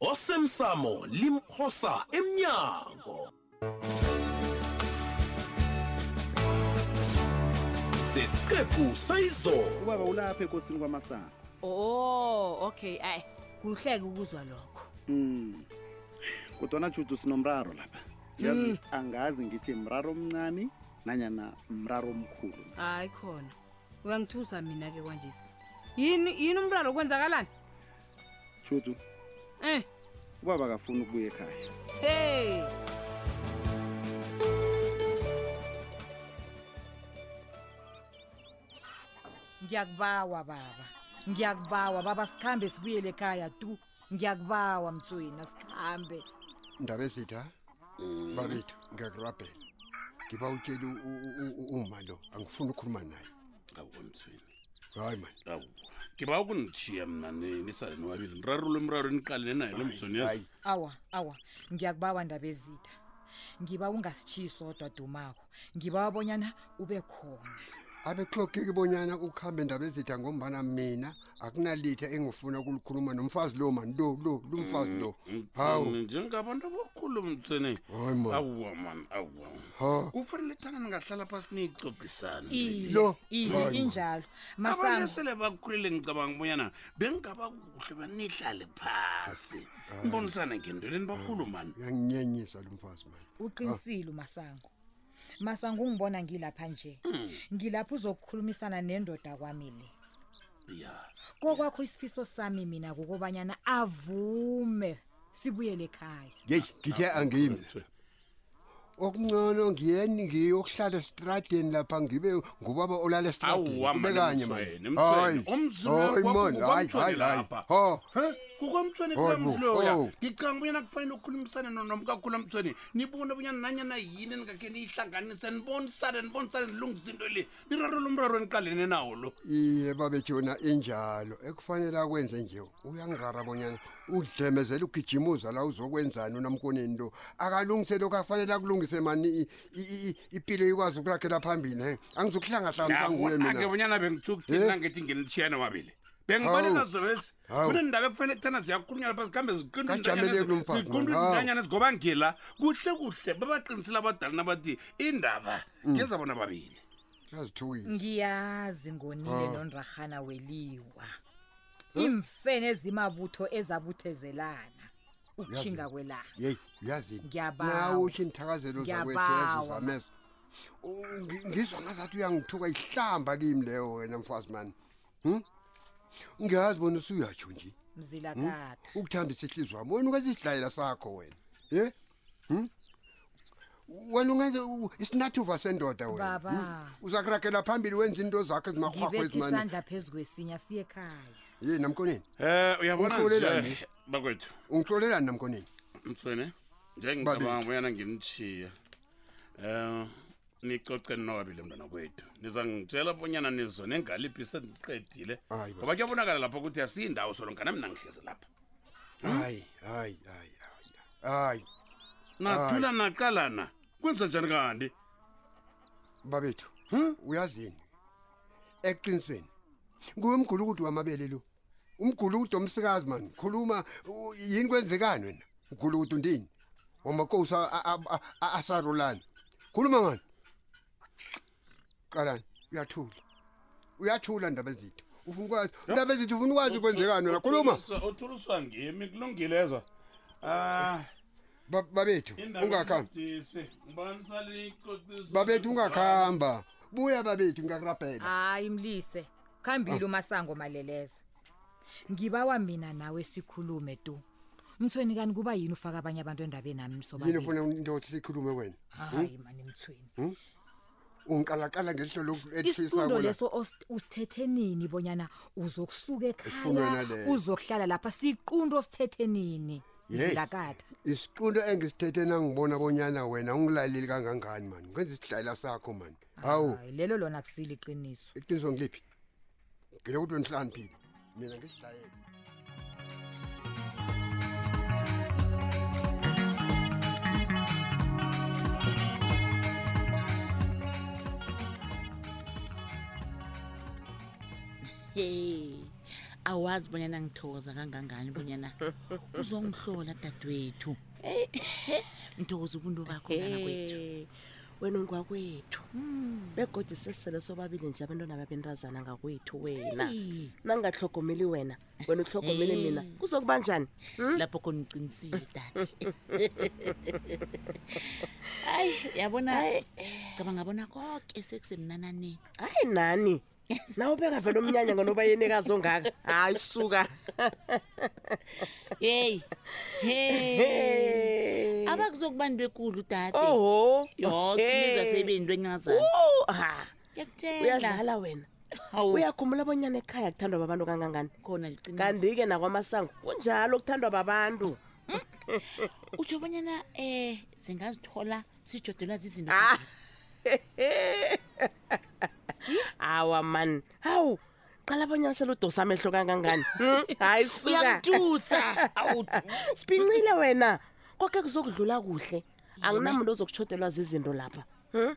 osemsamo limphosa emnyango sesiqephu sayizolo ubaba ulapha ekosini kwamasana oh okay ayi kuhleke ukuzwa lokho mm kodwana judu sinomraro lapha yazi hmm. angazi ngithi mraro omncane nanyana mraro omkhulu hayi khona uyangithusa mina-ke kwanjesi yini yini umraro kwenzakalani Shutu. Eh. Ubaba akafuni ukubuya ekhaya. Hey. Ngiyakubawa baba. Ngiyakubawa baba sikhambe sibuyele ekhaya tu. Ngiyakubawa mtswina sikhambe. Ndaba ezitha. Mm. Babethu ngiyakurabhela. Ngiba utshela uma lo angifuni ukukhuluma naye. Awumtswina. hayi mani Awu, ngiba ukunithiya mna ni- nisale nobabili nirarule umraro eniqalene naye lo mhloni yazi hayi awa awa ngiyakubawa ndaba ezitha ngiba ungasitshiyi sodwa dumako ngibawa bonyana ube khona abetlogeki bonyana ukuhambe ndaba ezitha ngombana mina akunalitha engifuna ukulikhuluma nomfazi lo mani lo lo lo mfazi lo hawu Mthweni, njengabantu abakhulu mthweni hayi mani awuwa mani awuwa ha kufanele thana ningahlala phasi niyicocisana Iye, Lo, iye, hayi, injalo masango abanesele bakhulile ngicabanga bonyana bengingaba kuhle banihlale phasi nibonisane ngento leni bakhulumani yanginyenyisa lo mfazi mani uqinisile umasango masango ungibona ngilapha nje ngilapha uzokukhulumisana nendoda kwami le ya kokwakho isifiso sami mina kukobanyana avume sibuyele ekhaya yeyi ngithe angimi okuncono ngiyeni ngiyokuhlala esitradeni lapha ngibe ngubaba olala esitradeniubekanye mani kukwamthweni kulamhloya ngicanga bonyana kufanele ukhulumisane nomkakhula mthweni nibone bonyana nanyana yini ningakhe niyihlanganise nibonisane nibonisane nilungisa into le nirarela umraro eniqalene nawo lo iye babethu yona injalo ekufanele akwenze nje uyangirara bonyana udlemezela ugijima uzala uzokwenzani unamkoneni lo akalungise lokhu afanele akulungise mani i- i- i- i- ipilo ikwazi ukurakhela phambili ne angizokuhlangahlanisa nguye mina ake bonyana bengithuka ukuthini Eh? nangithi nginitshiyana wabili bengibaleka Hawu. zolwesi Hawu. kunendaba ekufanele kuthana ziyakhulunyana pha zikhambe Kajameleke lo mfazi, ziqunta hawu. intanyana zigoba ngila kuhle kuhle babaqinisile abadala nabathi indaba Mm. ngeza bona babili yazithuwisa ngiyazi ngonile Ah. nonrarhana weliwa iimfene ezimabutho ezabuthezelana ukutjhinga Yazi. kwelanga yeyi uyazini Ngiyabawa. nawe utsho iinthakazelo zakwethu ezo Ngiyabawa. zameso U- ngi- ngizwa ngazathi uyangithuka ihlamba kimi leyo wena mfazi mani hm ngiyazi bona usuyatsho nje Hmm? mzilakatha ukuthambisa ihlizwa wami wena ukasisidlayela sakho wena ye hm wena ungenze u- isinathuva sendoda wena Baba. Hmm? uzakuragela phambili wenza into zakho ezimarhwakho ngibethe ezimane isandla phezu kwesinye asiye ekhaya ye namkoneni Eh uyabona Uhlolelani? nje bakwethu ungihlolelani namkoneni mfene njengicabanga bonyana ngimthiya um nicoce ninobabili mntwana kwethu niza ngitshela bonyana nizo nengaliphi sendiqedile Hayi, baba. ngoba kuyabonakala lapho ukuthi asiyindawo solonkana mna ngihlezi lapha hayi hayi hayi hayi hayi nathula naqalana kwenza njani kanti babethu Huh? uyazini eqinisweni nguwe mgulukudu wamabele lo umgulu ukuthi omsikazi mani khuluma yini kwenzekani wena ugula ukuthi undini wamakosi asarulani khuluma mani qalani uyathula uyathula ndaba ezitho ufuna ukwazi ndaba ezitho ufuna ukwazi kwenzekani wena khuluma uthuluswa ngimi kulungile ezwa ah babethu ungakhambi babethu ungakhamba buya babethu ngiyakurabhela hayi mlise khambile umasango maleleza ngibawa mina nawe sikhulume tu mthweni kani kuba yini ufaka abanye abantu endabeni nami yini msobabili ufuna into yokuthi sikhulume wena hayi mani mthweni Hmm? ungiqalaqala ngelihlo loku- isifundo elithuyisakola leso os- usithethe nini bonyana uzokusuka Ifundo ekhaya naleyo. uzokuhlala lapha siqunto osithethe nini Yey. zilakatha isiqunto engisithethe nangibona bonyana wena ungilaleli kangangani mani ngenza isidlayela sakho mani Hawu. Hayi, lelo lona kusile iqiniso iqiniso ngiliphi ngile ukuthi wenihlantile mina ngisidayele Hey. Awazi bonyana ngithokoza kangangani bonyana uzongihlola dadwethu. Ngithokoza ubuntu bakho mntana kwethu. Eh, wena ungwakwethu hmm. begodi sesele sobabili nje abantwana babentazana ngakwethu wena nangahlogomeli wena wena uhlogomele mina kuzokuba njani hmm? lapho khona uqinisile dade hayi yabona cabanga bona koke sekusemnananeni hayi nani nawe ubekavela umnyanya ngonobayenekazi ongaka hayi suka heyi he abakuzokubandwa ekulu dade oho yoke Hey. imizasebenzi encazana Woo, ah, ngiyakutshela uyadlala wena Hawu, uyakhumbula abonyana ekhaya kuthandwa babantu kangangani khona liqiniso kanti-ke nakwamasango kunjalo kuthandwa babantu utsho bonyana um zingazithola sijodelwa zizinto Ah. awa mani hawu qala bonyana seludosa amehlo kangangani Hmm? hayi suka Uyangidusa. Awu. siphincile wena koke kuzokudlula kuhle anginamuntu ozokutshodelwa zizinto lapha Hmm?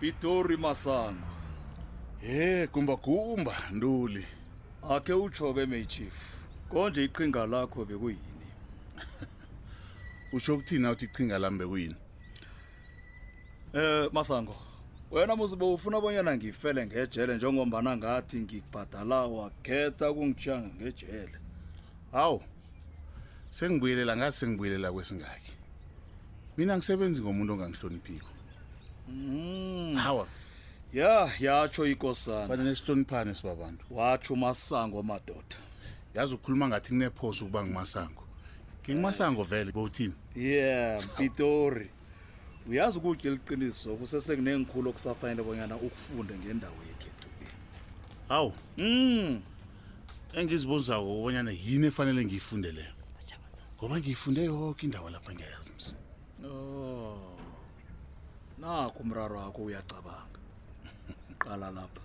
pitori masango he kumbakumba nduli akhe utsho-ke maychief konje iqhinga lakho bekuyini usho ukuthini awuthi iqhinga lami bekuyini um masango wena muzibe ufuna bonyana ngifele ngejele njengombana ngathi ngikubhadala wakhetha kungijanga ngejele hawu sengibuyelela ngazi sengibuyelela kwesingaki mina ngisebenzi ngomuntu ongangihloniphiko mm. hawa ya yatsho ikosana fanele sihloniphane sibabantu watsho umasango amadoda yazi ukhuluma ngathi kunephoso ukuba ngumasango ngingumasango vele bowuthini yeah mpitori uyazi ukutya eliqiniso kusesekunengikhulu okusafanele bonyana ukufunde ngendawo yekhethu hawu mm. engizibuzako kubonyana yini efanele ngiyifunde leyo ngoba ngiyifunde yoke indawo lapha ngiyayazi msi oh nakho umraro wakho uyacabanga qala lapha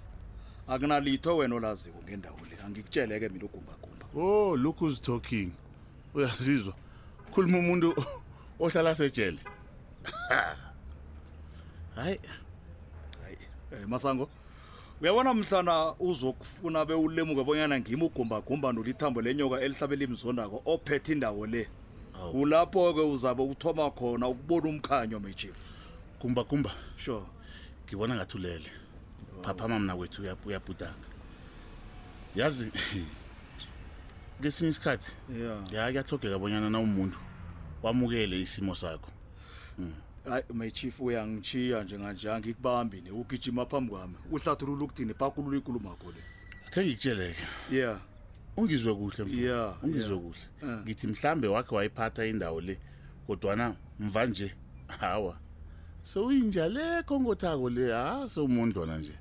akunalitho wena olaziko ngendawo le angikutsheleke mina ugumbagumba o oh, look who's talking uyazizwa khuluma umuntu ohlala sejele hayi hayi eh, masango uyabona mhlana uzokufuna bewulemuke bonyana ngimi ugumbagumba nolithambo lenyoka elihlabe limzondako ophethe indawo le kulapho-ke uzabe ukuthoma khona ukubona umkhanyo mechief kumba kumba sure ngibona ngathi ulele phaphama mna kwethu uyabhudanga yazi kesinye isikhathi ya kuyahlogeka bonyana na umuntu wamukele isimo sakho mm. hayi my chief uyangichiya njenganja ngikubambi ne ugijima phambi kwami uhlathulula ukuthini pakulula ikulumakho le khe ngikutsheleke yeah ungizwe kuhle mfo yeah, ungizwe yeah. kuhle uh. ngithi mhlambe wakhe wayiphatha indawo le kodwana mva nje hawa sewuyinja le khongothako le ha sewumondlwana nje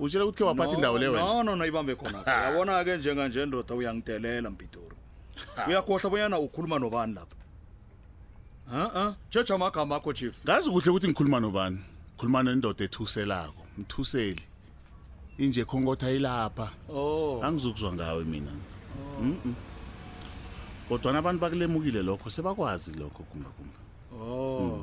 utshela ukuthi khe waphatha indawo le wena no no no ibambe khona yabona-ke njenganje ndoda uyangidelela mpitori uyakhohlwa bonyana ukhuluma nobani lapha Uh-uh. Jojo amagama akho chief. Ngazi kuhle ukuthi ngikhuluma nobani. Khuluma nendoda ethuselako, mthuseli. Inje khongotha ilapha. Oh. Angizukuzwa ngawe mina. Oh. Mhm. -mm. Kodwa nabantu bakulemukile lokho sebakwazi lokho kumba kumba. Oh. Mm.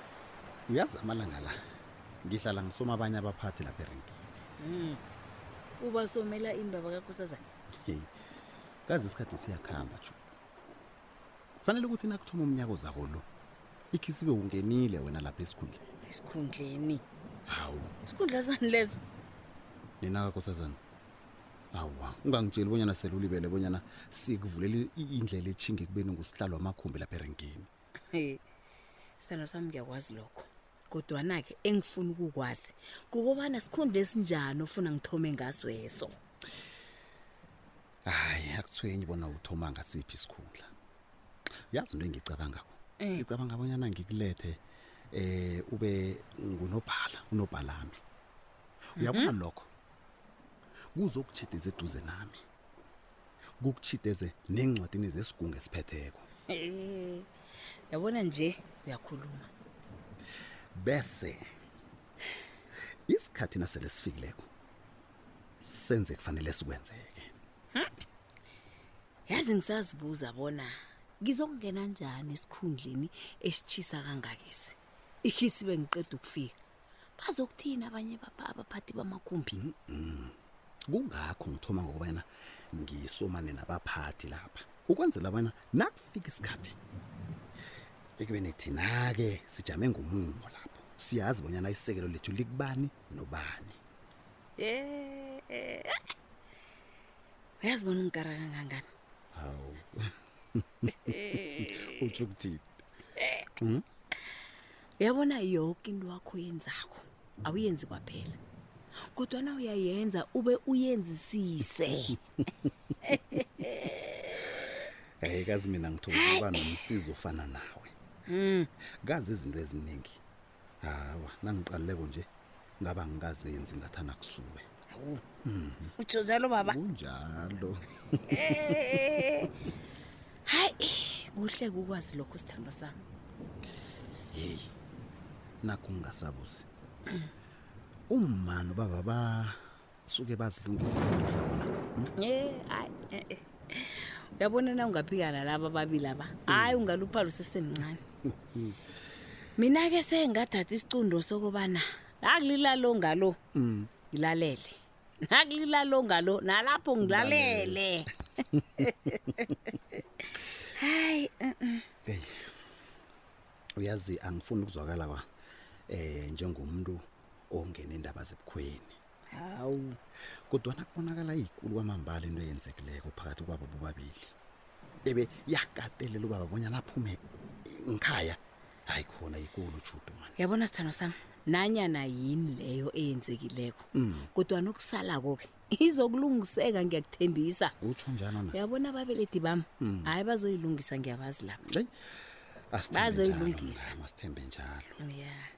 uyazi amalanga la ngihlala ngisoma abanye abaphathi lapha erenkini Mm. ubasomela imbaba kakosazana hey kazi isikhathi siyakuhamba ju fanele ukuthi nakuthoma umnyaka ozako lo ikhisibe ungenile wena lapha esikhundleni esikhundleni hawu isikhundla sani lezo nina kakosazana awa ungangitsheli bonyana selulibele bonyana sikuvulela i- indlela etshinge kubeni ngusihlalo wamakhumbi lapha erenkini sithando sami ngiyakwazi lokho kodwana-ke engifuna ukukwazi kukobana sikhundla esinjani ofuna ngithome ngasweso hayi akuthwenyi bona uthoma ngasiphi isikhundla uyazi into engicabangako eh. ngicabanga abonyana ngikulethe eh ube ngunobhala unobhalami uyabona mhm. lokho kuzokuchidisa eduze nami kukutshideze neencwadini zesigungu esiphetheko Eh, yabona nje uyakhuluma bese isikhathi nasele sifikileko senze kufanele sikwenzeke yazi ngisazibuza bona ngizokungena njani esikhundleni esitshisa kangakesi ikhisi bengiqeda ukufika bazokuthini abanye bapha- abaphathi bamakhumbi Mm. kungakho ngithoma ngokubana ngisomane nabaphathi lapha ukwenzela abana nakufika isikhathi ekubeni thina-ke sijame ngomumo lapho siyazi bonyana isekelo lethu likubani nobani Eh, eh. uyazibona ungikara kangangani hawu utsho ukuthini Hmm? uyabona yoke into wakho yenzako awuyenzi kwaphela kodwana uyayenza ube uyenzisise eyi kazi mina ngithokoza uba nomsizi ofana nawe Mm. kazi izinto eziningi hawa nangiqalileko nje ngaba ngikazenzi ngathana kusuke Hawu. utsho njalo baba kunjalo Eh. hayi kuhle kukwazi lokho sithandwa sami yeyi nakungasabusi umma nobaba ba suke bazilungisa izinto zabona hmm? eh, eh, eh. uyabona na ungaphikana laba ababili laba hmm. hayi ungaluphala usesemncane hmm. mina-ke sengathatha isicundo sokubana nakulilalo ngalo ngilalele nakulilalo ngalo nalapho ngilalele hayi uyazi angifuni ukuzwakala kwa eh njengomuntu ongena indaba zebukhweni hawu kodwana kubonakala yikulu kwamambala into eyenzekileko phakathi kwabo bobabili ebe yakatelela ubaba bonyana aphume ngikhaya hayi khona yikulu judu mani yabona sithando sami nanyana yini leyo eyenzekileko mm. kodwana okusalako-ke izokulungiseka ngiyakuthembisa utsho njalo na uyabona ababeledi bami mm. hayi bazoyilungisa ngiyabazi lapha bazoyilungisa masithembe njalo ya yeah.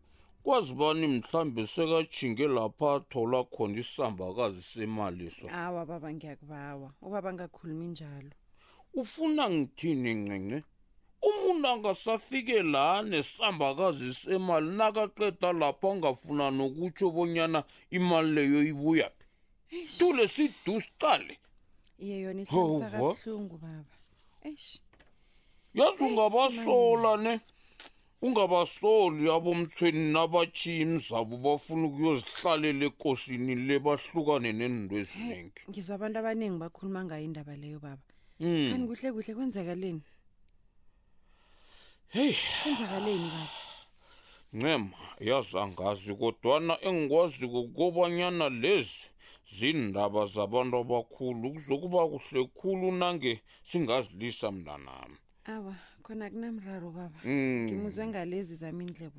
kwazi bani mhlawumbe sekajhinge lapha athola khona isambakazi semaliso awa baba ngiyakubawa ubaba ngakhulumi njalo ufuna ngithini ncinci umuntu angasafike la nesambakazi semali nakaqeda lapho angafuna nokutsho bonyana imali leyo ibuyaphi stule sidustale iye yona Hawu, ihlalisa wa. kabuhlungu baba eish yazi ungabasola ne ungabasoli abomthweni nabatjhiya imizabo bafuna ukuyozihlalela ekosini le bahlukane nento eziningi ngizwa abantu abaningi bakhuluma ngayo indaba leyo baba Mm. kanti kuhle kuhle kwenzakaleni heyi kwenzakaleni baba ncema yazi angazi kodwana engikwazi kukobanyana lezi ziindaba zabantu abakhulu kuzokuba kuhle khulu nange singazilisa mntanami awa khona kunamraro baba Mm. ngimuzwe ngalezi zami indlebo